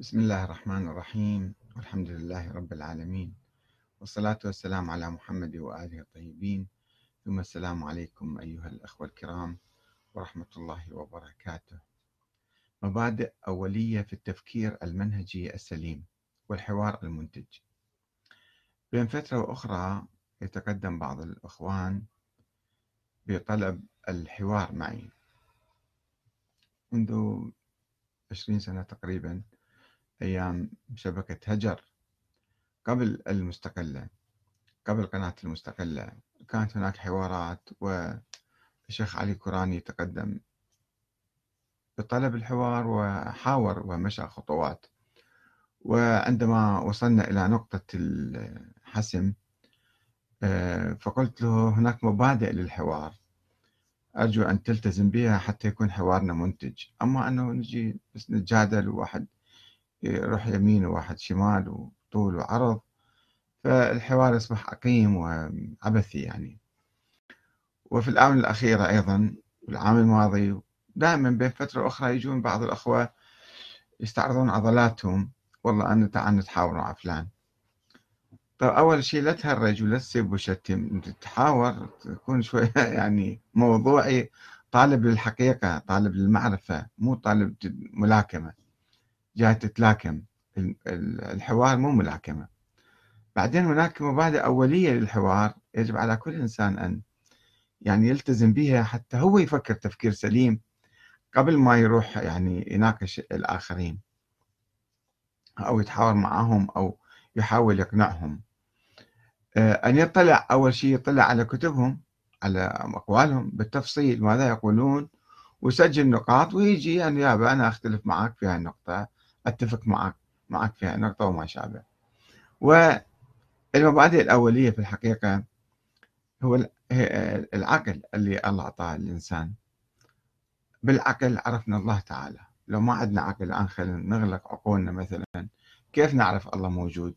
بسم الله الرحمن الرحيم والحمد لله رب العالمين والصلاة والسلام على محمد وآله الطيبين ثم السلام عليكم أيها الأخوة الكرام ورحمة الله وبركاته. مبادئ أولية في التفكير المنهجي السليم والحوار المنتج. بين فترة وأخرى يتقدم بعض الإخوان بطلب الحوار معي. منذ عشرين سنة تقريبا أيام شبكة هجر قبل المستقلة قبل قناة المستقلة. كانت هناك حوارات والشيخ علي كوراني تقدم بطلب الحوار وحاور ومشى خطوات. وعندما وصلنا إلى نقطة الحسم آه، فقلت له هناك مبادئ للحوار. أرجو أن تلتزم بها حتى يكون حوارنا منتج. أما أنه نجي بس نتجادل وواحد يروح يمين وواحد شمال وطول وعرض فالحوار يصبح عقيم وعبثي يعني. وفي الآونة الأخيرة أيضا العام الماضي دائما بين فترة أخرى يجون بعض الأخوة يستعرضون عضلاتهم. والله أنا تعال نتحاور مع فلان. طيب أول شيء لا تهرج ولا تسب وشتم. تتحاور تكون شوية يعني موضوعي طالب للحقيقة طالب للمعرفة مو طالب ملاكمة. جاي تتلاكم. الحوار مو ملاكمة. بعدين هناك مبادئ أولية للحوار يجب على كل إنسان أن يعني يلتزم بها حتى هو يفكر تفكير سليم قبل ما يروح يعني يناقش الآخرين أو يتحاور معهم أو يحاول يقنعهم. آه، أن يطلع أول شيء يطلع على كتبهم على أقوالهم بالتفصيل ماذا يقولون ويسجل نقاط ويجي يعني يابا أنا أختلف معك في هالنقطة أتفق معك معك في هالنقطة وما شابه والمبادئ الأولية في الحقيقة هو العقل اللي الله أعطاه للإنسان بالعقل عرفنا الله تعالى. لو ما عندنا عقل الآن خلينا نغلق عقولنا مثلا. كيف نعرف الله موجود؟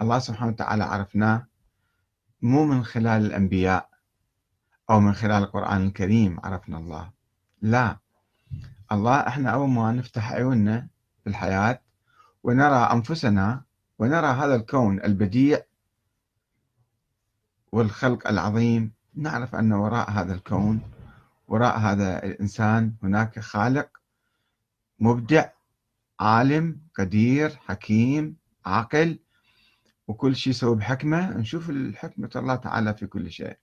الله سبحانه وتعالى عرفناه مو من خلال الأنبياء أو من خلال القرآن الكريم عرفنا الله. لا. الله إحنا أول ما نفتح عيوننا الحياة ونرى أنفسنا ونرى هذا الكون البديع والخلق العظيم. نعرف أن وراء هذا الكون وراء هذا الإنسان هناك خالق مبدع عالم قدير حكيم عاقل وكل شيء يسوي بحكمة. نشوف الحكمة الله تعالى في كل شيء.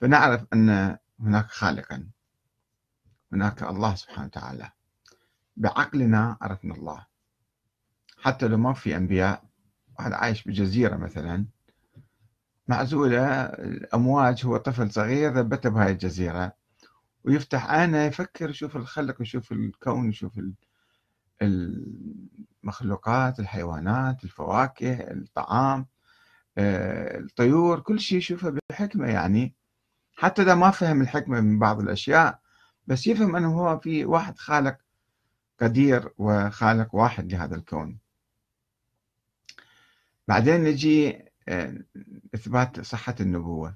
فنعرف أن هناك خالقا. هناك الله سبحانه وتعالى. بعقلنا عرفنا الله. حتى لو ما في أنبياء واحد عايش بجزيرة مثلا معزولة الأمواج هو طفل صغير ثبته بهاي الجزيرة ويفتح عينه يفكر يشوف الخلق يشوف الكون يشوف المخلوقات الحيوانات الفواكه الطعام آه، الطيور كل شيء يشوفه بحكمة يعني. حتى إذا ما فهم الحكمة من بعض الأشياء بس يفهم أنه هو في واحد خالق قدير وخالق واحد لهذا الكون. بعدين نجي آه، إثبات صحة النبوة.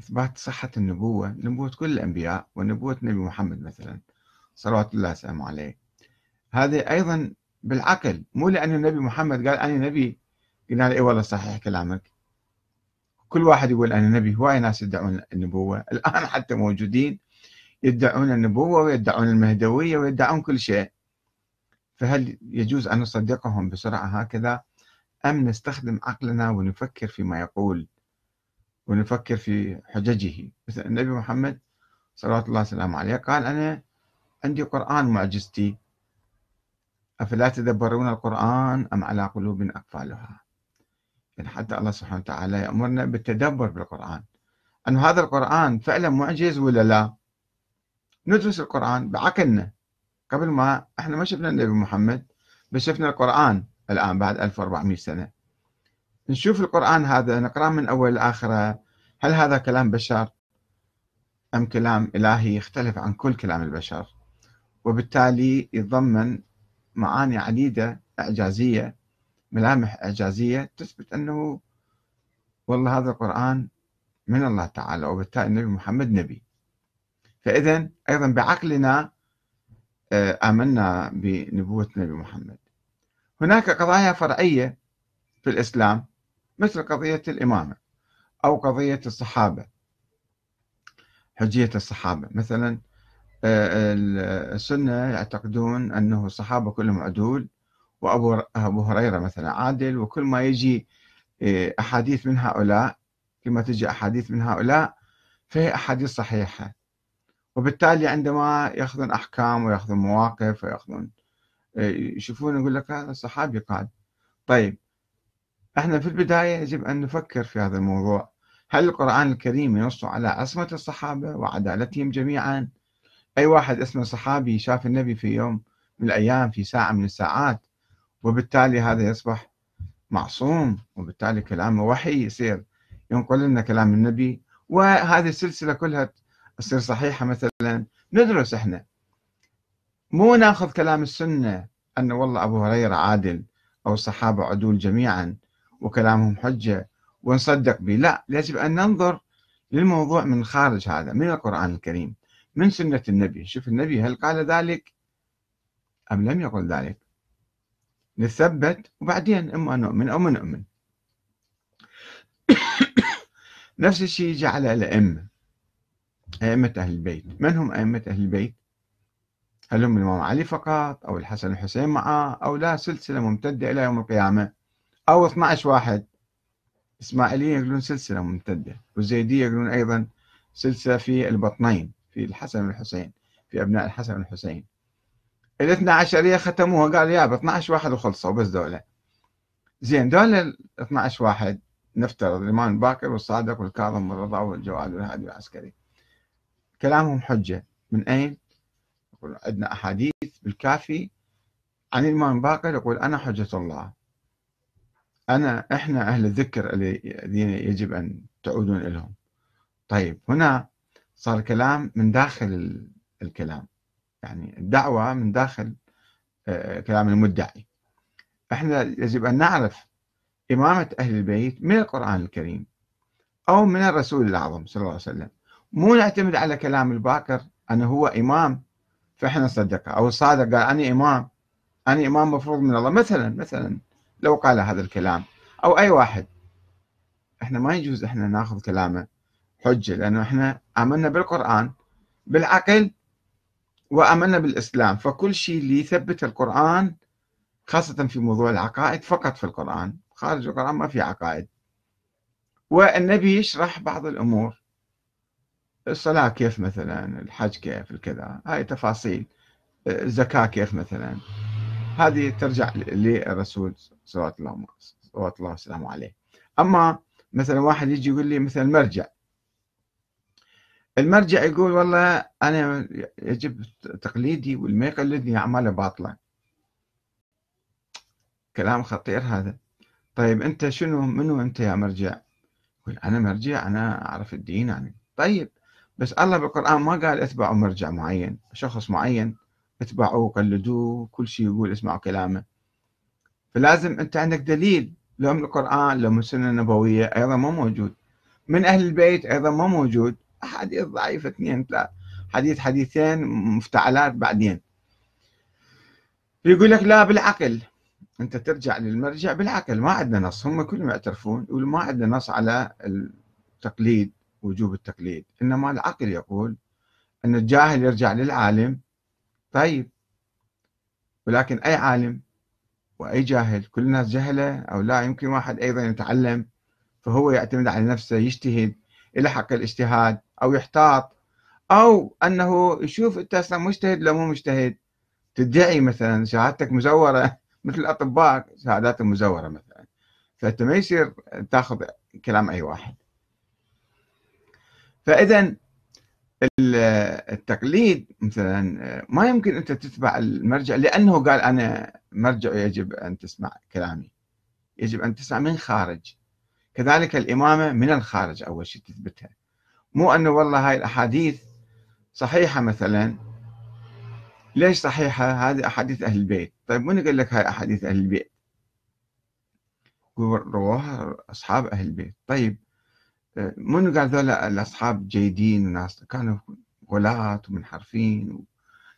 إثبات صحة النبوة نبوة كل الأنبياء ونبوة نبي محمد مثلا صلوات الله وسلامه عليه. هذه أيضا بالعقل مو لأن النبي محمد قال أنا نبي قلنا له إي والله صحيح كلامك. كل واحد يقول أنا نبي هواي ناس يدعون النبوة. الآن حتى موجودين يدعون النبوة ويدعون المهدوية ويدعون كل شيء. فهل يجوز أن نصدقهم بسرعة هكذا؟ أم نستخدم عقلنا ونفكر فيما يقول ونفكر في حججه؟ مثل النبي محمد صلوات الله وسلامه عليه قال أنا عندي قرآن معجزتي. أفلا تدبرون القرآن أم على قلوب أقفالها؟ يعني حتى الله سبحانه وتعالى يأمرنا بالتدبر بالقرآن. أن هذا القرآن فعلا معجز ولا لا؟ ندرس القرآن بعقلنا. قبل ما إحنا ما شفنا النبي محمد بس شفنا القرآن الآن بعد 1400 سنة. نشوف القرآن هذا نقرأ من أول لآخره. هل هذا كلام بشر؟ أم كلام إلهي يختلف عن كل كلام البشر؟ وبالتالي يتضمن معاني عديدة إعجازية ملامح إعجازية تثبت أنه والله هذا القرآن من الله تعالى وبالتالي النبي محمد نبي. فإذا أيضا بعقلنا آه، آمنا بنبوة النبي محمد. هناك قضايا فرعية في الإسلام مثل قضية الإمامة أو قضية الصحابة حجية الصحابة. مثلا آه، السنة يعتقدون أنه الصحابة كلهم عدول وأبو أبو هريرة مثلا عادل وكل ما يجي آه، أحاديث من هؤلاء كما تجي أحاديث من هؤلاء فهي أحاديث صحيحة. وبالتالي عندما يأخذون أحكام ويأخذون مواقف ويأخذون آه، يشوفون يقول لك هذا الصحابي قال طيب إحنا في البداية يجب أن نفكر في هذا الموضوع. هل القرآن الكريم ينص على عصمة الصحابة وعدالتهم جميعا؟ أي واحد اسمه صحابي شاف النبي في يوم من الأيام في ساعة من الساعات وبالتالي هذا يصبح معصوم وبالتالي كلامه وحي يصير. ينقل لنا كلام النبي وهذه السلسلة كلها تصير صحيحة مثلا ندرس إحنا. مو ناخذ كلام السنة أن والله أبو هريرة عادل أو الصحابة عدول جميعا وكلامهم حجة ونصدق به. لا يجب أن ننظر للموضوع من خارج هذا من القرآن الكريم من سنة النبي. شوف النبي هل قال ذلك أم لم يقل ذلك؟ نثبت وبعدين إما نؤمن أو ما نؤمن. نفس الشيء جعل الأئمة. أئمة أهل البيت. من هم أئمة أهل البيت؟ هل هم الإمام علي فقط أو الحسن الحسين معه أو لا سلسلة ممتدة إلى يوم القيامة أو 12 واحد؟ إسماعيلية يقولون سلسلة ممتدة والزيدية يقولون أيضا سلسلة في البطنين في الحسن والحسين في أبناء الحسن والحسين. الاثنى عشرية ختموها قال يا ب 12 واحد وخلصوا بس دولة. زين دول ال 12 واحد نفترض الإمام الباكر والصادق والكاظم والرضا والجواد والهادي والعسكري. كلامهم حجة. من أين؟ يقول عندنا أحاديث بالكافي. عن الإمام الباكر يقول أنا حجة الله. أنا إحنا أهل الذكر الذين يجب أن تعودون إليهم. طيب هنا صار كلام من داخل الكلام. يعني الدعوة من داخل آه، كلام المدعي. إحنا يجب أن نعرف إمامة أهل البيت من القرآن الكريم أو من الرسول الأعظم صلى الله عليه وسلم. مو نعتمد على كلام الباكر أنه هو إمام فإحنا نصدقه أو الصادق قال أنا إمام أنا إمام مفروض من الله. مثلا مثلا لو قال هذا الكلام. أو أي واحد. إحنا ما يجوز إحنا ناخذ كلامه حجة لأنه إحنا آمنا بالقرآن بالعقل وآمنا بالإسلام. فكل شيء اللي يثبت القرآن خاصة في موضوع العقائد فقط في القرآن. خارج القرآن ما في عقائد. والنبي يشرح بعض الأمور. الصلاة كيف مثلا؟ الحج كيف؟ الكذا. هاي تفاصيل. الزكاة كيف مثلا؟ هذه ترجع للرسول صلى الله صلوات الله وسلامه عليه. أما مثلا واحد يجي يقول لي مثلا مرجع. المرجع يقول والله أنا يجب تقليدي واللي ما يقلدني أعماله باطلة. كلام خطير هذا. طيب أنت شنو منو أنت يا مرجع؟ يقول أنا مرجع أنا أعرف الدين يعني. طيب بس الله بالقرآن ما قال اتبعوا مرجع معين شخص معين اتبعوه قلدوه كل شيء يقول اسمعوا كلامه. فلازم أنت عندك دليل لو من القرآن لو من السنة النبوية أيضا ما موجود. من أهل البيت أيضا ما موجود. أحاديث ضعيفة اثنين ثلاث حديث حديثين مفتعلات بعدين. يقول لك لا بالعقل. أنت ترجع للمرجع بالعقل. ما عندنا نص. هم كلهم يعترفون يقولوا ما عندنا نص على التقليد. وجوب التقليد. إنما العقل يقول أن الجاهل يرجع للعالم. طيب. ولكن أي عالم وأي جاهل كل الناس جهلة أو لا يمكن واحد أيضا يتعلم فهو يعتمد على نفسه يجتهد إلى حق الاجتهاد أو يحتاط. أو أنه يشوف أنت أصلا مجتهد لو مو مجتهد. تدعي مثلا شهادتك مزورة مثل الأطباء شهاداتهم مزورة مثلا. فأنت ما يصير تأخذ كلام أي واحد. فإذا التقليد مثلا ما يمكن أنت تتبع المرجع لأنه قال أنا مرجع يجب أن تسمع كلامي. يجب أن تسمع من خارج. كذلك الإمامة من الخارج أول شيء تثبتها. مو أنه والله هاي الأحاديث صحيحة مثلا. ليش صحيحة؟ هذه أحاديث أهل البيت. طيب من قال لك هاي أحاديث أهل البيت؟ رواها أصحاب أهل البيت. طيب منو قال ذولا الأصحاب جيدين وناس كانوا غلاة ومنحرفين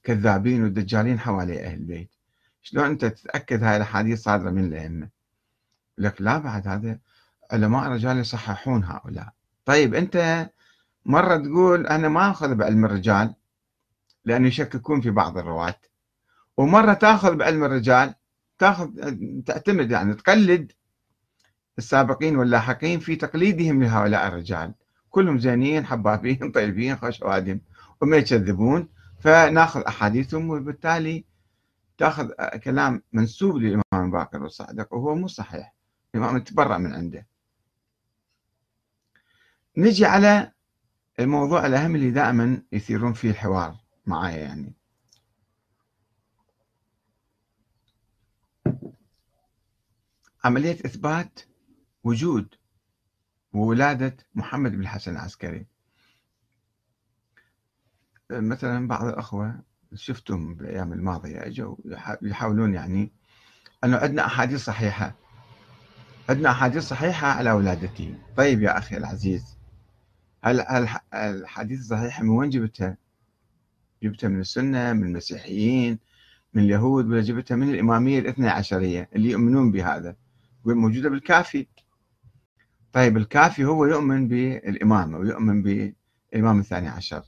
وكذابين ودجالين حوالي أهل البيت شلون أنت تتأكد هاي الأحاديث صادرة من الأئمة لك لا بعد هذا علماء رجال يصححون هؤلاء. طيب أنت مرة تقول أنا ما أخذ بعلم الرجال لأنه يشككون في بعض الرواة ومرة تأخذ بعلم الرجال تأخذ تعتمد يعني تقلد السابقين واللاحقين في تقليدهم لهؤلاء الرجال. كلهم زينين حبابين طيبين خوش وادم. وما يكذبون فناخذ أحاديثهم وبالتالي تاخذ كلام منسوب للإمام باكر الصادق وهو مو صحيح. الإمام تبرأ من عنده. نجي على الموضوع الأهم اللي دائما يثيرون فيه الحوار معايا يعني. عملية إثبات وجود وولادة محمد بن الحسن العسكري. مثلا بعض الأخوة شفتهم بالأيام الماضية أجوا يحاولون يعني أنه عندنا أحاديث صحيحة. عندنا أحاديث صحيحة على ولادته. طيب يا أخي العزيز هل الحديث الصحيحة من وين جبتها؟ جبتها من السنة من المسيحيين من اليهود ولا جبتها من الإمامية الاثنى عشرية اللي يؤمنون بهذا؟ موجودة بالكافي. طيب الكافي هو يؤمن بالإمامة ويؤمن بالإمام الثاني عشر.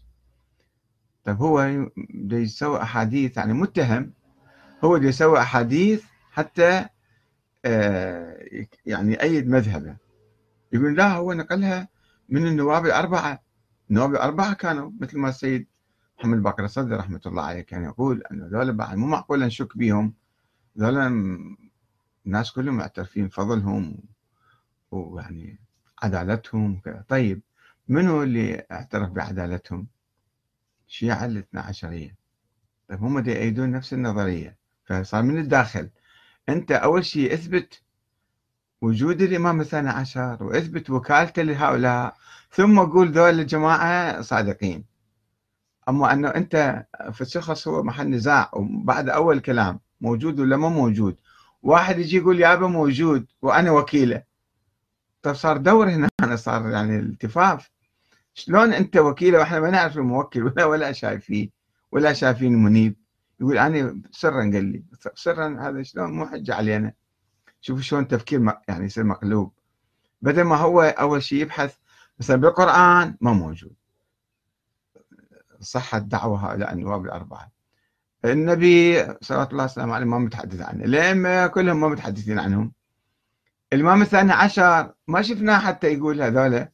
طيب هو يسوي أحاديث يعني متهم هو يسوي أحاديث حتى آه، يعني يأيد مذهبه. يقول لا هو نقلها من النواب الأربعة. النواب الأربعة كانوا مثل ما السيد محمد باقر الصدر رحمة الله عليه كان يقول أنه ذولا بعد مو معقول نشك بهم ذولا الناس كلهم معترفين فضلهم ويعني عدالتهم وكذا. طيب منو اللي اعترف بعدالتهم؟ الشيعة الاثنى عشرية. طيب هم دي يأيدون نفس النظرية. فصار من الداخل. أنت أول شيء اثبت وجود الإمام الثاني عشر واثبت وكالته لهؤلاء ثم قول ذول الجماعة صادقين. أما أنه أنت في الشخص هو محل نزاع وبعد أول كلام موجود ولا ما موجود؟ واحد يجي يقول يابا موجود وأنا وكيلة. طيب صار دور هنا؟ صار يعني التفاف. شلون أنت وكيلة وإحنا ما نعرف الموكل؟ ولا ولا شايفيه ولا شايفين منيب يقول أنا سرا قال لي. سرا هذا شلون؟ مو حجة علينا. شوفوا شلون تفكير يعني يصير مقلوب. بدل ما هو أول شيء يبحث مثلا بالقرآن ما موجود. صحة دعوة هؤلاء النواب الأربعة. النبي صلى الله عليه وسلم ما متحدث عنه. الأئمة كلهم ما متحدثين عنهم. الإمام الثاني عشر ما شفناه حتى يقول هذول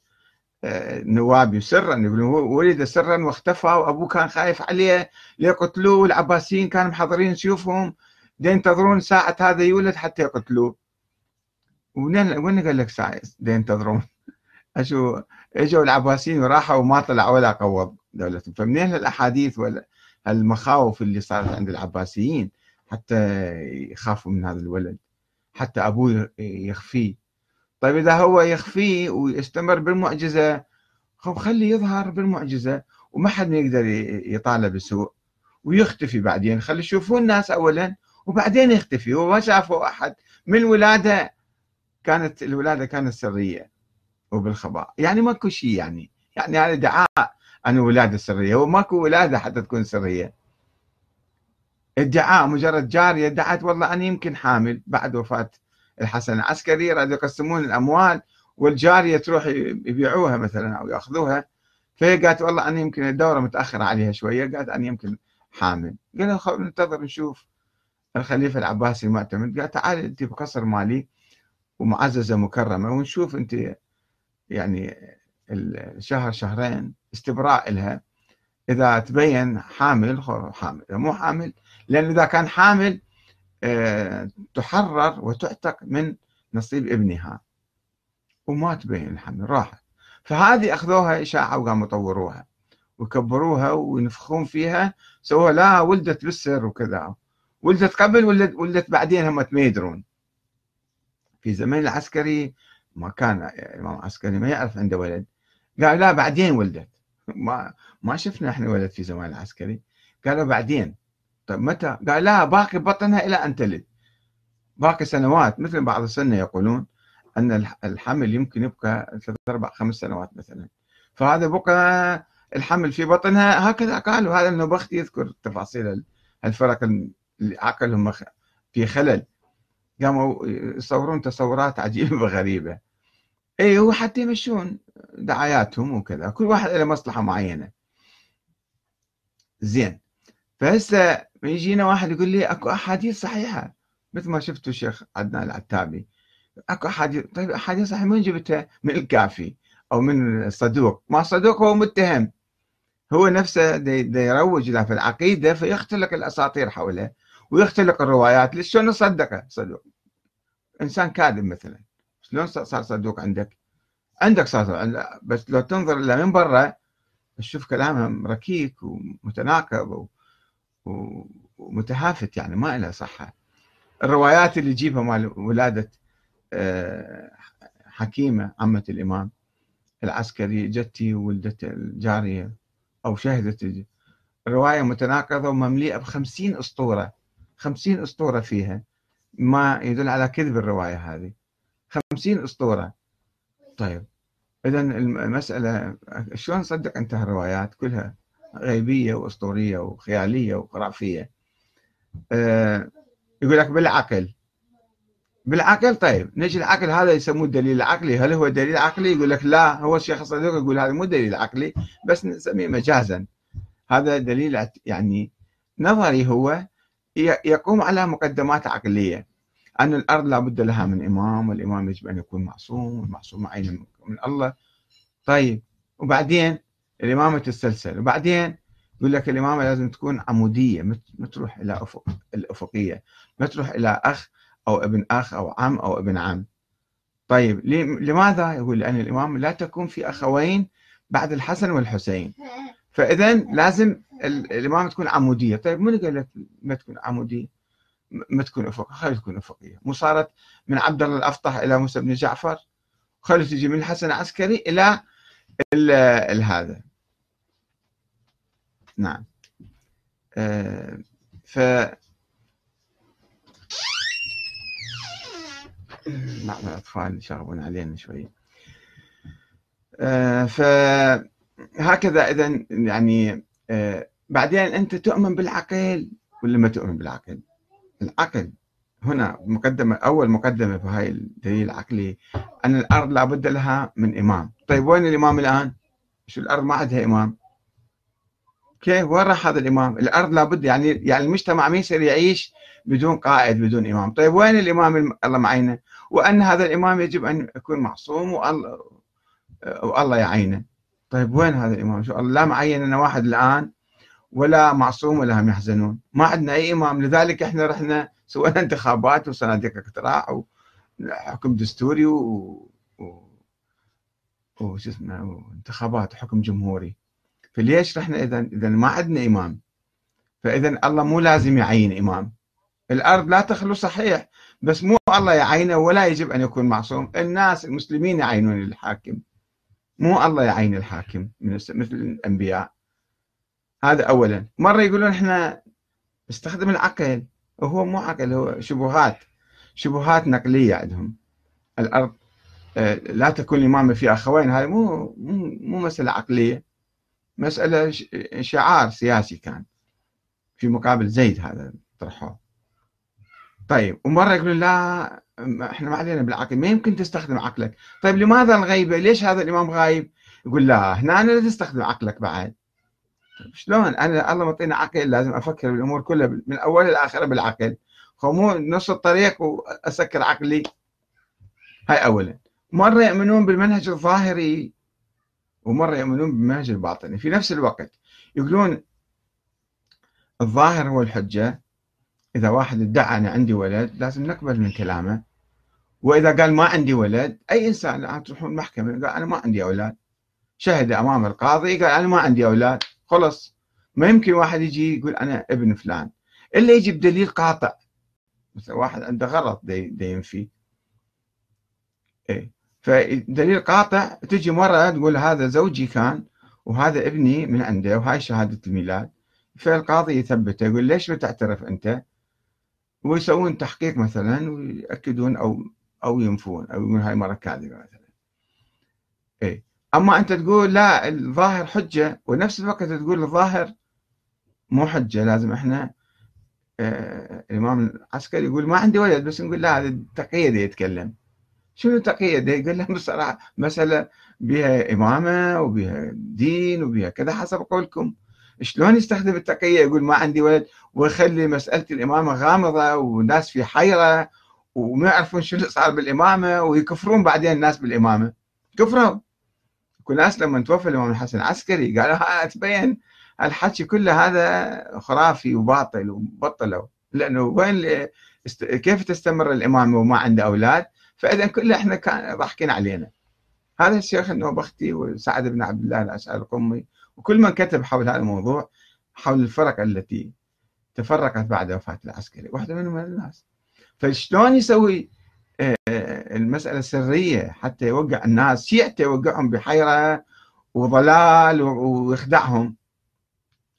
آه، نواب سرا يقولون ولد سرا واختفى وأبوه كان خايف عليه ليقتلوه والعباسيين كانوا محضرين سيوفهم ينتظرون ساعة هذا يولد حتى يقتلوه. وين قال لك ساعة ينتظرون؟ أشو إجوا العباسيين وراحوا وما طلع ولا قوض دولتهم. فمنين الاحاديث ولا المخاوف اللي صارت عند العباسيين حتى يخافوا من هذا الولد؟ حتى أبوه يخفيه. طيب إذا هو يخفيه ويستمر بالمعجزة خليه يظهر بالمعجزة وما حد يقدر يطالب بسوء ويختفي بعدين. خلي يشوفون الناس اولا وبعدين يختفي. هو ما أحد. من الولادة كانت الولادة كانت سرية وبالخباء. يعني ماكو شيء يعني. يعني هذا دعاء عن ولاده سريه هو ماكو ولادة حتى تكون سرية. ادعاء مجرد جاريه ادعت والله أنا يمكن حامل بعد وفاة الحسن العسكري. راد يقسمون الأموال والجارية تروح يبيعوها مثلا أو يأخذوها. فهي قالت والله أنا يمكن الدورة متأخرة عليها شوية. قالت أنا يمكن حامل. قال ننتظر نشوف الخليفة العباسي المعتمد. قال تعال أنت بقصر مالي ومعززة مكرمة ونشوف أنت يعني الشهر شهرين استبراء لها. إذا تبين حامل حامل مو حامل لأن إذا كان حامل آه، تحرر وتعتق من نصيب ابنها. وما تبين الحمل راحت. فهذه أخذوها إشاعة وقاموا يطوروها وكبروها وينفخون فيها سووها لا ولدت بالسر وكذا. ولدت قبل ولدت, ولدت بعدين هم ما يدرون. في زمن العسكري ما كان الإمام العسكري ما يعرف عنده ولد. قال لا بعدين ولدت. ما ما شفنا إحنا ولد في زمان العسكري. قالوا بعدين طيب متى؟ قال لا باقي بطنها إلى أن تلد. باقي سنوات مثل بعض السنة يقولون أن الحمل يمكن يبقى ثلاث أربع خمس سنوات مثلا. فهذا بقى الحمل في بطنها هكذا قالوا. هذا النبختي يذكر تفاصيل الفرق اللي عقلهم في خلل. قاموا يصورون تصورات عجيبة وغريبة اي هو حتى يمشون دعاياتهم وكذا. كل واحد له مصلحة معينة. زين. فهسه يجينا واحد يقول لي أكو أحاديث صحيحة. مثل ما شفتوا الشيخ عدنان العتابي. أكو أحاديث. طيب أحاديث صحيحة. من جبتها من الكافي أو من الصدوق. ما الصدوق هو متهم. هو نفسه دي, يروج له في العقيدة فيختلق الأساطير حوله ويختلق الروايات. شلون نصدقه صدوق؟ إنسان كاذب مثلا. شلون صار صدوق عندك؟ عندك صار بس لو تنظر له من برا تشوف كلامهم ركيك ومتناقض ومتهافت يعني ما له صحة. الروايات اللي تجيبها مال ولادة آه، حكيمة عمة الإمام العسكري جتي وولدت الجارية أو شهدت الرواية متناقضة وممليئة بخمسين أسطورة. خمسين أسطورة فيها. ما يدل على كذب الرواية هذه. خمسين أسطورة. طيب إذا المسألة شلون نصدق أنت الروايات كلها؟ غيبية وأسطورية وخيالية وخرافية. أه يقول لك بالعقل. بالعقل؟ طيب نجي العقل هذا يسموه الدليل العقلي هل هو دليل عقلي؟ يقول لك لا هو الشيخ الصديق يقول هذا مو دليل عقلي بس نسميه مجازا. هذا دليل يعني نظري هو يقوم على مقدمات عقلية. أن الأرض لابد لها من إمام والإمام يجب أن يكون معصوم والمعصوم معين من الله. طيب وبعدين الإمامة تتسلسل وبعدين يقول لك الإمامة لازم تكون عمودية ما تروح إلى أفق الأفقية ما تروح إلى أخ أو ابن أخ أو عم أو ابن عم. طيب لماذا؟ يقول لأن الإمام لا تكون في أخوين بعد الحسن والحسين. فإذا لازم الإمامة تكون عمودية. طيب من قال لك ما تكون عمودية؟ ما تكون أفقية خلي تكون أفقية مو صارت من عبد الله الأفطح إلى موسى بن جعفر خلي تجي من الحسن العسكري إلى هذا. نعم. آه ف نعم الأطفال يشغبون علينا شوي. آه فهكذا إذا يعني آه بعدين أنت تؤمن بالعقل ولا ما تؤمن بالعقل؟ العقل. هنا مقدمة أول مقدمة في هاي الدليل العقلي أن الأرض لابد لها من إمام. طيب وين الإمام الآن؟ شو الأرض ما عندها إمام؟ كيف؟ وين راح هذا الإمام؟ الأرض لابد يعني يعني المجتمع ما يصير يعيش بدون قائد بدون إمام. طيب وين الإمام الله معينه؟ وأن هذا الإمام يجب أن يكون معصوم والله والله يعينه. طيب وين هذا الإمام؟ شو الله معين لنا واحد الآن ولا معصوم ولا هم يحزنون. ما عندنا أي إمام. لذلك إحنا رحنا سوينا انتخابات وصناديق اقتراع وحكم دستوري و. وش اسمه وانتخابات وحكم جمهوري. فليش رحنا اذا اذا ما عندنا إمام. فاذا الله مو لازم يعين إمام. الأرض لا تخلو صحيح. بس مو الله يعينه ولا يجب أن يكون معصوم. الناس المسلمين يعينون الحاكم. مو الله يعين الحاكم مثل الأنبياء. هذا اولا. مرة يقولون إحنا نستخدم العقل وهو مو عقل هو شبهات شبهات نقلية عندهم. الأرض آه، لا تكون الامامه في أخوين هذه مو مو مسألة عقلية مسألة شعار سياسي كان في مقابل زيد هذا طرحوه. طيب ومرة يقولون لا إحنا ما علينا بالعقل ما يمكن تستخدم عقلك. طيب لماذا الغيبة؟ ليش هذا الإمام غايب؟ يقول لا هنا لا تستخدم عقلك بعد. شلون؟ أنا الله معطينا عقل لازم أفكر بالأمور كلها من أولها لاخرها بالعقل. مو نص الطريق وأسكر عقلي. هاي اولا. مرة يؤمنون بالمنهج الظاهري ومرة يؤمنون بالمنهج الباطني. في نفس الوقت يقولون الظاهر هو الحجة. إذا واحد ادعى أنا عندي ولد لازم نقبل من كلامه. وإذا قال ما عندي ولد أي إنسان الان تروحون المحكمه قال أنا ما عندي أولاد. شهد أمام القاضي قال أنا ما عندي أولاد. خلص ما يمكن واحد يجي يقول أنا ابن فلان. إلا يجي بدليل قاطع. مثلا واحد عنده غلط دي, ينفي إيه. فدليل قاطع تجي مرة تقول هذا زوجي كان وهذا ابني من عنده وهاي شهادة الميلاد. فالقاضي يثبته يقول ليش ما تعترف أنت؟ ويسوون تحقيق مثلا ويأكدون أو أو ينفون أو يقولون هاي مرة كاذبة مثلا. إيه. أما أنت تقول لا الظاهر حجة ونفس الوقت تقول الظاهر مو حجة لازم إحنا آه، الإمام العسكري يقول ما عندي ولد بس نقول لا هذا تقية يتكلم. شنو تقية يقول لهم بصراحة مسألة بها إمامة وبها دين وبها كذا حسب قولكم. شلون يستخدم التقية؟ يقول ما عندي ولد ويخلي مسألة الإمامة غامضة والناس في حيرة وما يعرفون شنو صار بالإمامة ويكفرون بعدين الناس بالإمامة. كفروا. كل ناس لما توفى الإمام الحسن العسكري. قالوا تبين الحكي كله هذا خرافي وباطل وبطلوا لأنه وين كيف تستمر الإمامة وما عنده أولاد؟ فإذا كله إحنا كان ضاحكين علينا. هذا الشيخ النوبختي وسعد بن عبد الله الأشعري القمي وكل من كتب حول هذا الموضوع حول الفرق التي تفرقت بعد وفاة العسكري. واحدة منهم من الناس. فشلون يسوي المسألة سرية حتى يوقع الناس شيعته يوقعهم بحيرة وضلال ويخدعهم.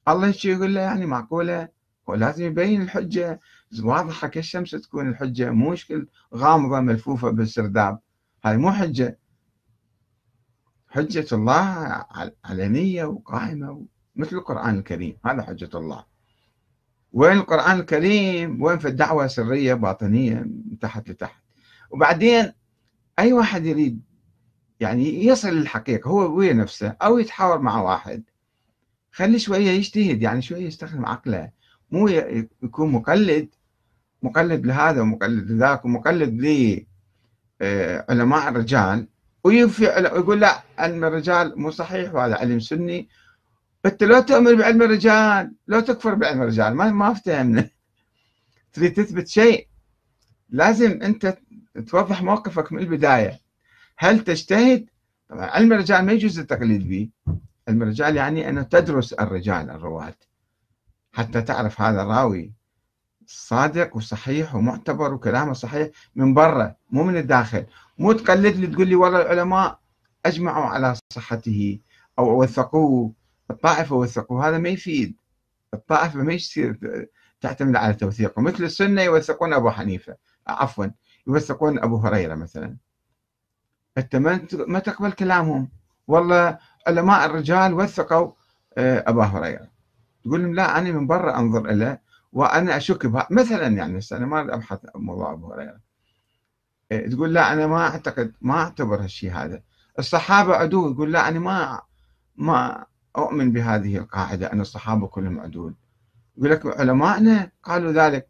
الله شو يقول له يعني معقولة؟ ولازم يبين الحجة. واضحة كالشمس تكون الحجة مو مشكل غامضة ملفوفة بالسرداب. هذه مو حجة. حجة الله علنية وقائمة مثل القرآن الكريم. هذا حجة الله. وين القرآن الكريم؟ وين في الدعوة سرية باطنية من تحت لتحت. وبعدين أي واحد يريد يعني يصل للحقيقة هو ويا نفسه أو يتحاور مع واحد خلي شوية يجتهد يعني شوية يستخدم عقله. مو يكون مقلد مقلد لهذا ومقلد لذاك ومقلد لعلماء الرجال ويقول لا علم الرجال مو صحيح وهذا علم سني. انت لو تؤمن بعلم الرجال لو تكفر بعلم الرجال ما ما افتهمنا تريد تثبت شيء لازم أنت توضح موقفك من البداية. هل تجتهد؟ طبعا علم الرجال ما يجوز التقليد به. علم الرجال يعني أنه تدرس الرجال الرواه حتى تعرف هذا الراوي صادق وصحيح ومعتبر وكلامه صحيح من برا مو من الداخل. مو تقلد لي تقول لي والله العلماء أجمعوا على صحته أو وثقوه الطائفة وثقوه هذا ما يفيد. الطائفة ما يصير تعتمد على توثيقه. مثل السنة يوثقون أبو حنيفة. عفوا. يوثقون أبو هريرة مثلا. أنت ما تقبل كلامهم. والله علماء الرجال وثقوا آه، أبا هريرة. تقول لهم لا أنا من برا أنظر له وأنا أشك مثلا يعني أنا ما أبحث موضوع أبو هريرة. إيه، تقول لا أنا ما أعتقد ما أعتبر هالشيء هذا. الصحابة عدول تقول لا أنا ما ما أؤمن بهذه القاعدة أن الصحابة كلهم عدول. يقول لك علماءنا قالوا ذلك.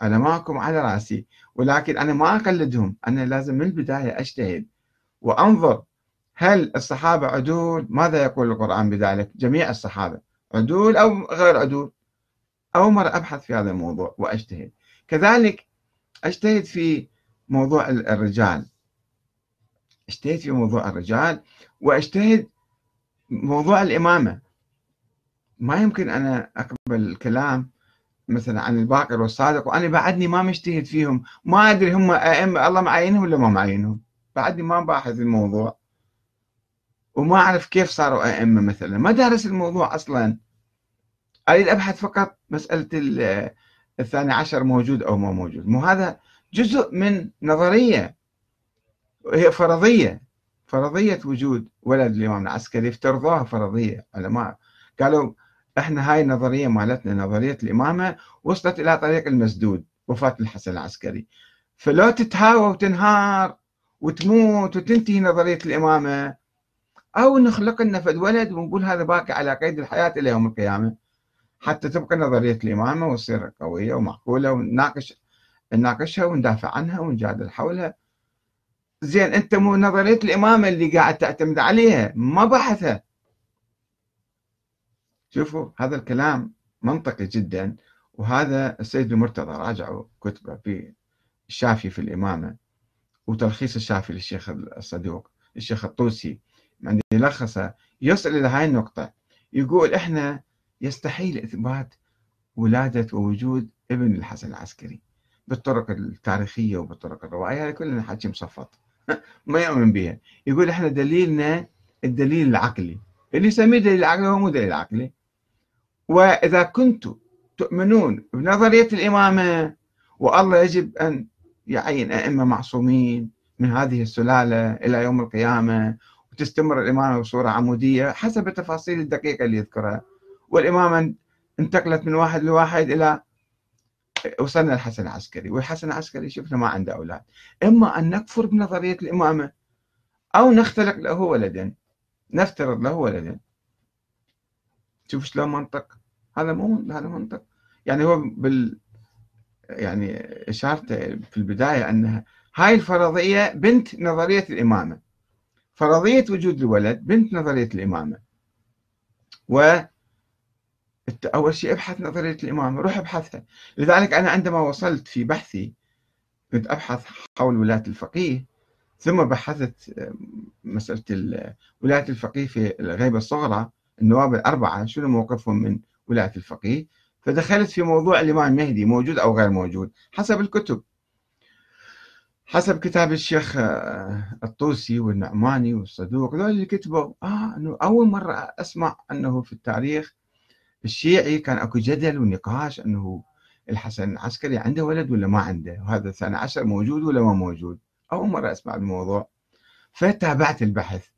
علماءنا علماءكم على رأسي ولكن أنا ما أقلدهم أنا لازم من البداية أجتهد. وأنظر هل الصحابة عدول؟ ماذا يقول القرآن بذلك؟ جميع الصحابة عدول أو غير عدول؟ أول مرة أبحث في هذا الموضوع وأجتهد. كذلك أجتهد في موضوع الرجال. أجتهد في موضوع الرجال وأجتهد موضوع الإمامة. ما يمكن أنا أقبل الكلام مثلا عن الباقر والصادق وأنا بعدني ما مجتهد فيهم. ما أدري هم أئمة الله معينهم ولا ما معينهم. بعدني ما باحث الموضوع. وما أعرف كيف صاروا أئمة مثلا. ما دارس الموضوع أصلا. أريد أبحث فقط مسألة الثاني عشر موجود أو ما موجود. مو هذا جزء من نظرية. هي فرضية. فرضية وجود ولد الإمام العسكري افترضوها فرضية. علماء. قالوا إحنا هاي النظرية مالتنا نظرية الإمامة وصلت إلى طريق المسدود وفاة الحسن العسكري. فلو تتهاوى وتنهار وتموت وتنتهي نظرية الإمامة أو نخلق لنا فد ولد ونقول هذا باقي على قيد الحياة إلى يوم القيامة حتى تبقى نظرية الإمامة وتصير قوية ومعقولة ونناقش نناقشها وندافع عنها ونجادل حولها. زين أنت مو نظرية الإمامة اللي قاعد تعتمد عليها ما بحثها. شوفوا هذا الكلام منطقي جدا وهذا السيد المرتضى راجعوا كتبه في الشافي في الإمامة وتلخيص الشافي للشيخ الصدوق الشيخ الطوسي عندما يلخصه يصل إلى هاي النقطة يقول إحنا يستحيل إثبات ولادة ووجود ابن الحسن العسكري بالطرق التاريخية وبالطرق الروائية هذا كلنا حكي مصفط ما يؤمن بها. يقول إحنا دليلنا الدليل العقلي اللي يسميه دليل عقلي هو مو دليل عقلي. وإذا كنتم تؤمنون بنظرية الإمامة والله يجب أن يعين أئمة معصومين من هذه السلالة إلى يوم القيامة وتستمر الإمامة بصورة عمودية حسب التفاصيل الدقيقة اللي يذكرها. والإمامة انتقلت من واحد لواحد إلى وصلنا الحسن العسكري والحسن العسكري شفنا ما عنده أولاد. إما أن نكفر بنظرية الإمامة أو نختلق له ولدا نفترض له ولدا. شوف شلون منطق. هذا مو هذا منطق. يعني هو بال يعني إشارته في البداية أنها هاي الفرضية بنت نظرية الإمامة. فرضية وجود الولد بنت نظرية الإمامة. و أول شيء أبحث نظرية الإمامة روح أبحثها. لذلك أنا عندما وصلت في بحثي كنت أبحث حول ولايه الفقيه. ثم بحثت مسألة ولايه الفقيه في الغيبة الصغرى. النواب الاربعه شنو موقفهم من ولاية الفقيه؟ فدخلت في موضوع الإمام المهدي موجود أو غير موجود؟ حسب الكتب. حسب كتاب الشيخ آه، الطوسي والنعماني والصدوق ذول اللي كتبوا. آه أنه أول مرة أسمع أنه في التاريخ الشيعي كان أكو جدل ونقاش أنه الحسن العسكري عنده ولد ولا ما عنده؟ وهذا الثاني عشر موجود ولا ما موجود؟ أول مرة أسمع الموضوع. فتابعت البحث.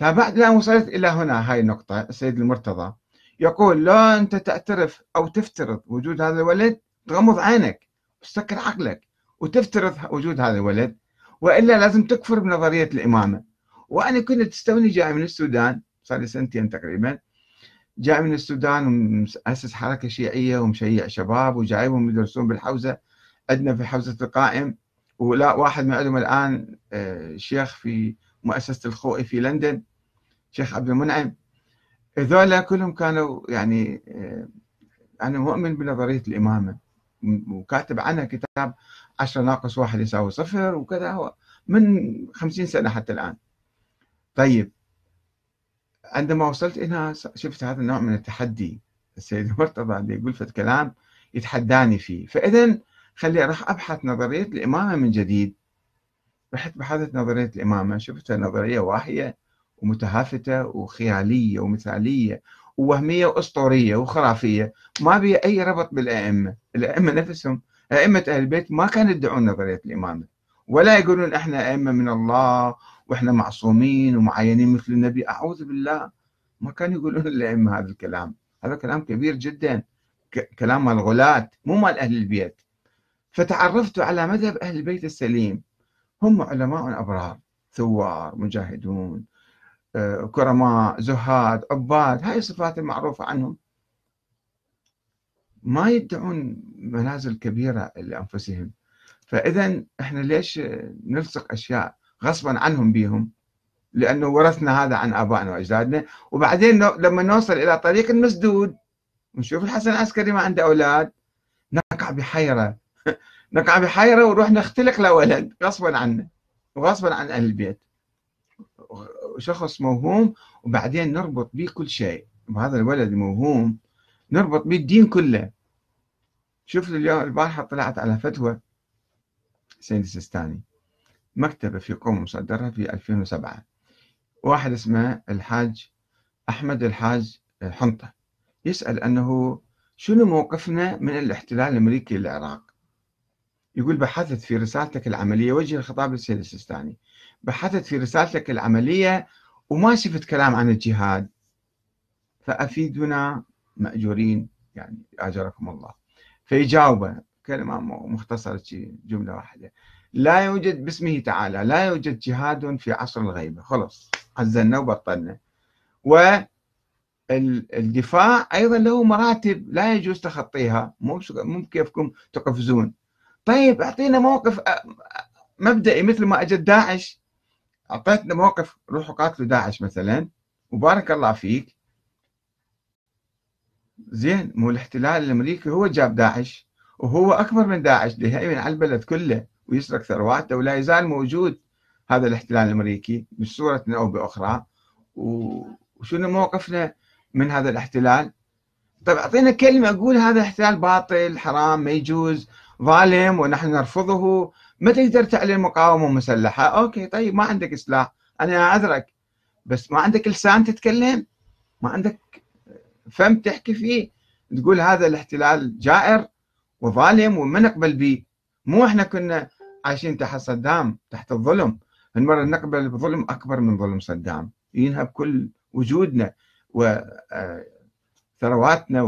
لأن وصلت إلى هنا. هاي النقطة. السيد المرتضى يقول لا أنت تعترف أو تفترض وجود هذا الولد؟ تغمض عينك وتسكر عقلك وتفترض وجود هذا الولد. وإلا لازم تكفر بنظرية الإمامة. وأنا كنت تستوني جاي من السودان صار لي سنتين تقريبا. جاي من السودان ومؤسس حركة شيعية ومشيع شباب وجايبهم يدرسون بالحوزة. عندنا في حوزة القائم. ولا واحد من عندهم الآن آه، شيخ في مؤسسة الخوئي في لندن شيخ عبد المنعم. هذولا كلهم كانوا يعني آه، أنا مؤمن بنظرية الإمامة. وكاتب عنها كتاب عشرة ناقص واحد يساوي صفر وكذا هو من خمسين سنة حتى الآن. طيب عندما وصلت هنا شفت هذا النوع من التحدي. السيد المرتضى اللي يقول فت كلام يتحداني فيه. فإذا خلي راح أبحث نظرية الإمامة من جديد. رحت بحثت نظرية الإمامة. شفتها نظرية واهية ومتهافتة وخيالية ومثالية ووهمية وأسطورية وخرافية. ما بها أي ربط بالأئمة. الأئمة نفسهم أئمة أهل البيت ما كانوا يدعون نظرية الإمامة. ولا يقولون إحنا أئمة من الله وإحنا معصومين ومعينين مثل النبي. أعوذ بالله. ما كانوا يقولون الأئمة هذا الكلام. هذا كلام كبير جدا. كلام مال الغلاة مو مال أهل البيت. فتعرفت على مذهب أهل البيت السليم. هم علماء أبرار ثوار مجاهدون كرماء زهاد عباد هاي الصفات المعروفة عنهم. ما يدعون منازل كبيرة لأنفسهم. فإذا إحنا ليش نلصق أشياء غصبا عنهم بهم لأنه ورثنا هذا عن آبائنا وأجدادنا وبعدين لما نوصل إلى طريق مسدود نشوف الحسن العسكري ما عنده أولاد نقع بحيرة. نقع بحيرة ونروح نختلق له ولد غصبا عنه وغصبا عن أهل البيت. شخص موهوم وبعدين نربط به كل شيء. وهذا الولد الموهوم نربط به الدين كله. شفت اليوم البارحة طلعت على فتوى سيد السيستاني مكتبة في قوم مصدرها في 2007 واحد اسمه الحاج أحمد الحاج حنطة يسأل أنه شنو موقفنا من الاحتلال الأمريكي للعراق؟ يقول بحثت في رسالتك العملية وجه الخطاب للسيد السيستاني بحثت في رسالتك العملية وما شفت كلام عن الجهاد. فأفيدنا مأجورين يعني أجركم الله. فيجاوب كلمة مختصرة جملة واحدة. لا يوجد باسمه تعالى لا يوجد جهاد في عصر الغيبة. خلص عزلنا وبطلنا. والدفاع أيضا له مراتب لا يجوز تخطيها. مو مو كيفكم تقفزون. طيب أعطينا موقف مبدئي مثل ما اجت داعش. أعطيتنا موقف روحوا قاتلوا داعش مثلا. وبارك الله فيك. زين مو الاحتلال الأمريكي هو جاب داعش وهو أكبر من داعش يهيمن على البلد كله ويسرق ثرواته ولا يزال موجود هذا الاحتلال الأمريكي بصوره أو بأخرى. وشنو موقفنا من هذا الاحتلال؟ طيب أعطينا كلمة أقول هذا الاحتلال باطل حرام ما يجوز. ظالم ونحن نرفضه. ما تقدر تعلن مقاومة مسلحة؟ أوكي طيب ما عندك سلاح أنا أعذرك بس ما عندك لسان تتكلم؟ ما عندك فم تحكي فيه؟ تقول هذا الاحتلال جائر وظالم وما نقبل به. مو إحنا كنا عايشين تحت صدام تحت الظلم. هالمرة نقبل بظلم أكبر من ظلم صدام. ينهب كل وجودنا وثرواتنا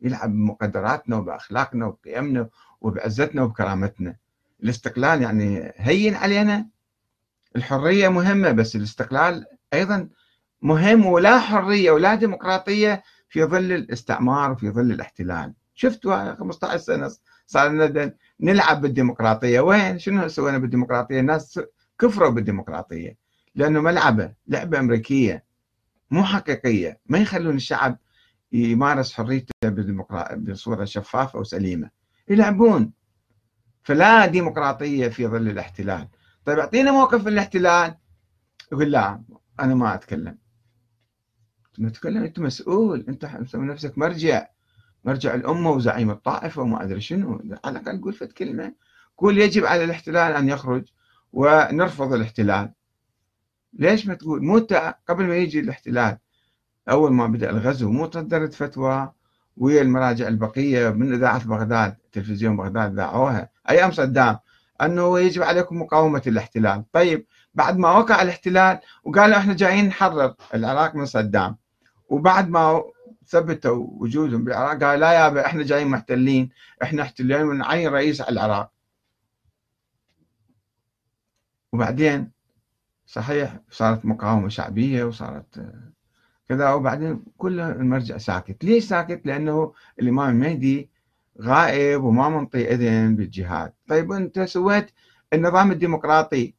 يلعب بمقدراتنا وبأخلاقنا وبقيمنا وبعزتنا وبكرامتنا. الاستقلال يعني هين علينا. الحرية مهمة بس الاستقلال أيضا مهم ولا حرية ولا ديمقراطية في ظل الاستعمار وفي ظل الاحتلال. شفتوا 15 سنة صار لنا نلعب بالديمقراطية. وين؟ شنو سوينا بالديمقراطية؟ الناس كفروا بالديمقراطية لأنه ملعبة لعبة أمريكية مو حقيقية. ما يخلون الشعب يمارس حريته بصورة شفافة وسليمة. يلعبون. فلا ديمقراطية في ظل الاحتلال. طيب أعطينا موقف الاحتلال. يقول لا أنا ما أتكلم. ما تتكلم أنت مسؤول. أنت مسوي نفسك مرجع. مرجع الأمة وزعيم الطائفة وما أدري شنو. على الأقل قول فد كلمة. قول يجب على الاحتلال أن يخرج ونرفض الاحتلال. ليش ما تقول؟ مو قبل ما يجي الاحتلال أول ما بدأ الغزو مو صدرت فتوى. ويا المراجع البقية من إذاعة بغداد تلفزيون بغداد ذاعوها. أيام صدام أنه يجب عليكم مقاومة الاحتلال. طيب بعد ما وقع الاحتلال وقالوا إحنا جايين نحرر العراق من صدام. وبعد ما ثبتوا وجودهم بالعراق قال لا يابا إحنا جايين محتلين إحنا احتلين ونعين رئيس على العراق. وبعدين صحيح صارت مقاومة شعبية وصارت كذا وبعدين كل المرجع ساكت. ليش ساكت؟ لأنه الإمام المهدي غائب وما منطي إذن بالجهاد. طيب أنت سويت النظام الديمقراطي.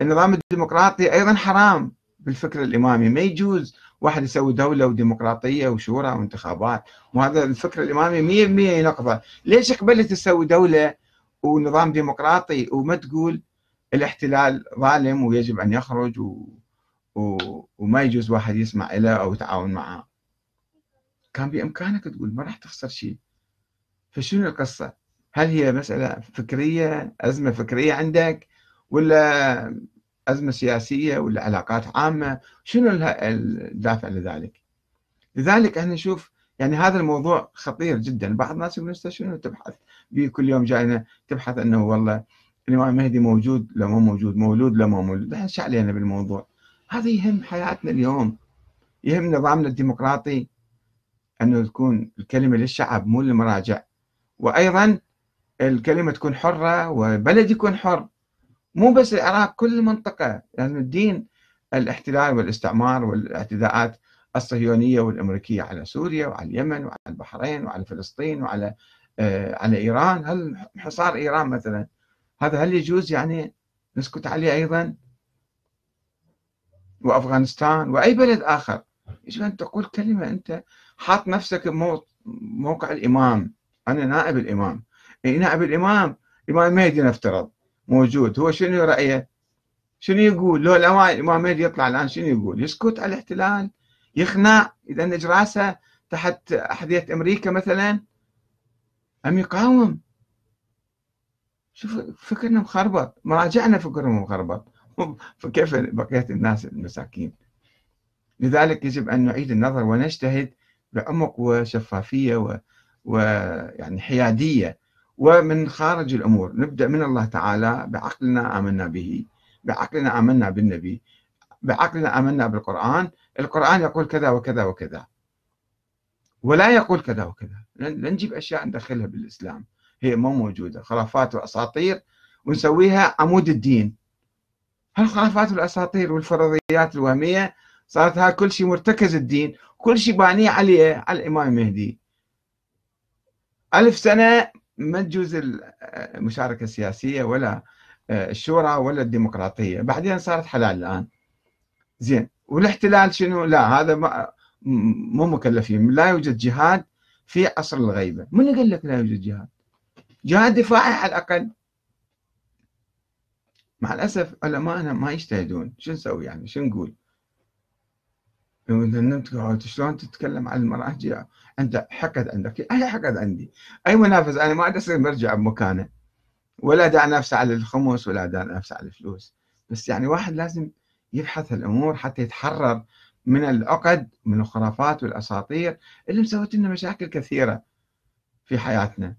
النظام الديمقراطي أيضا حرام بالفكر الإمامي. ما يجوز واحد يسوي دولة وديمقراطية وشورى وانتخابات. وهذا الفكر الإمامي مية بالمية ينقضه. ليش قبلت تسوي دولة ونظام ديمقراطي وما تقول الاحتلال ظالم ويجب أن يخرج و... وما يجوز واحد يسمع له أو يتعاون معه. كان بإمكانك تقول ما راح تخسر شيء. فشنو القصة؟ هل هي مسألة فكرية أزمة فكرية عندك ولا أزمة سياسية ولا علاقات عامة؟ شنو الدافع لذلك؟ لذلك إحنا نشوف يعني هذا الموضوع خطير جدا. بعض الناس يقولون شنو تبحث؟ بكل يوم جاينا تبحث إنه والله الإمام المهدي موجود لو مو موجود مولود لو مو مولود. إحنا علينا بالموضوع. هذا يهم حياتنا اليوم. يهم نظامنا الديمقراطي أنه تكون الكلمة للشعب مو للمراجع. وأيضا الكلمة تكون حرة وبلد يكون حر. مو بس العراق كل المنطقة لازم يعني الدين الاحتلال والاستعمار والاعتداءات الصهيونية والأمريكية على سوريا وعلى اليمن وعلى البحرين وعلى فلسطين وعلى آه على إيران. هل حصار إيران مثلا؟ هذا هل يجوز يعني نسكت عليه أيضا؟ وأفغانستان وأي بلد آخر. يجب أن تقول كلمة أنت؟ حاط نفسك موقع الإمام. أنا نائب الإمام. إيه نائب الإمام الإمام المهدي نفترض. موجود. هو شنو رأيه؟ شنو يقول؟ لو الإمام مهدي يطلع الآن شنو يقول؟ يسكت على الاحتلال يخنع يدنج راسه تحت أحذية أمريكا مثلا أم يقاوم؟ شوف فكرنا مخربط. مراجعنا فكرهم مخربط. فكيف بقية الناس المساكين؟ لذلك يجب أن نعيد النظر ونجتهد بعمق وشفافية و... ويعني حيادية. ومن خارج الأمور نبدأ من الله تعالى بعقلنا آمنا به بعقلنا آمنا بالنبي بعقلنا آمنا بالقرآن. القرآن يقول كذا وكذا وكذا. ولا يقول كذا وكذا. لا نجيب أشياء ندخلها بالإسلام. هي مو موجودة. خرافات وأساطير ونسويها عمود الدين. هالخرافات والأساطير والفرضيات الوهمية؟ صارت هاي كل شيء مرتكز الدين كل شيء بانيه عليه على الإمام المهدي ألف سنة ما تجوز المشاركة السياسية ولا آه، الشورى ولا الديمقراطية. بعدين صارت حلال الآن. زين والاحتلال شنو؟ لا هذا مو مكلفين. لا يوجد جهاد في عصر الغيبة. من قال لك لا يوجد جهاد؟ جهاد دفاعي على الأقل. مع الأسف علماءنا ما يجتهدون. شو نسوي يعني؟ شو نقول؟ شلون تتكلم عن المراجع أنت حقد عندك. أي حقد عندي. أي منافس. أنا ما أصير مرجع بمكانه. ولا دع نفسه على الخمس ولا دع نفسه على الفلوس. بس يعني واحد لازم يبحث الأمور حتى يتحرر من العقد من الخرافات والأساطير اللي مسوت لنا مشاكل كثيرة في حياتنا.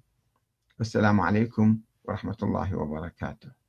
والسلام عليكم ورحمة الله وبركاته.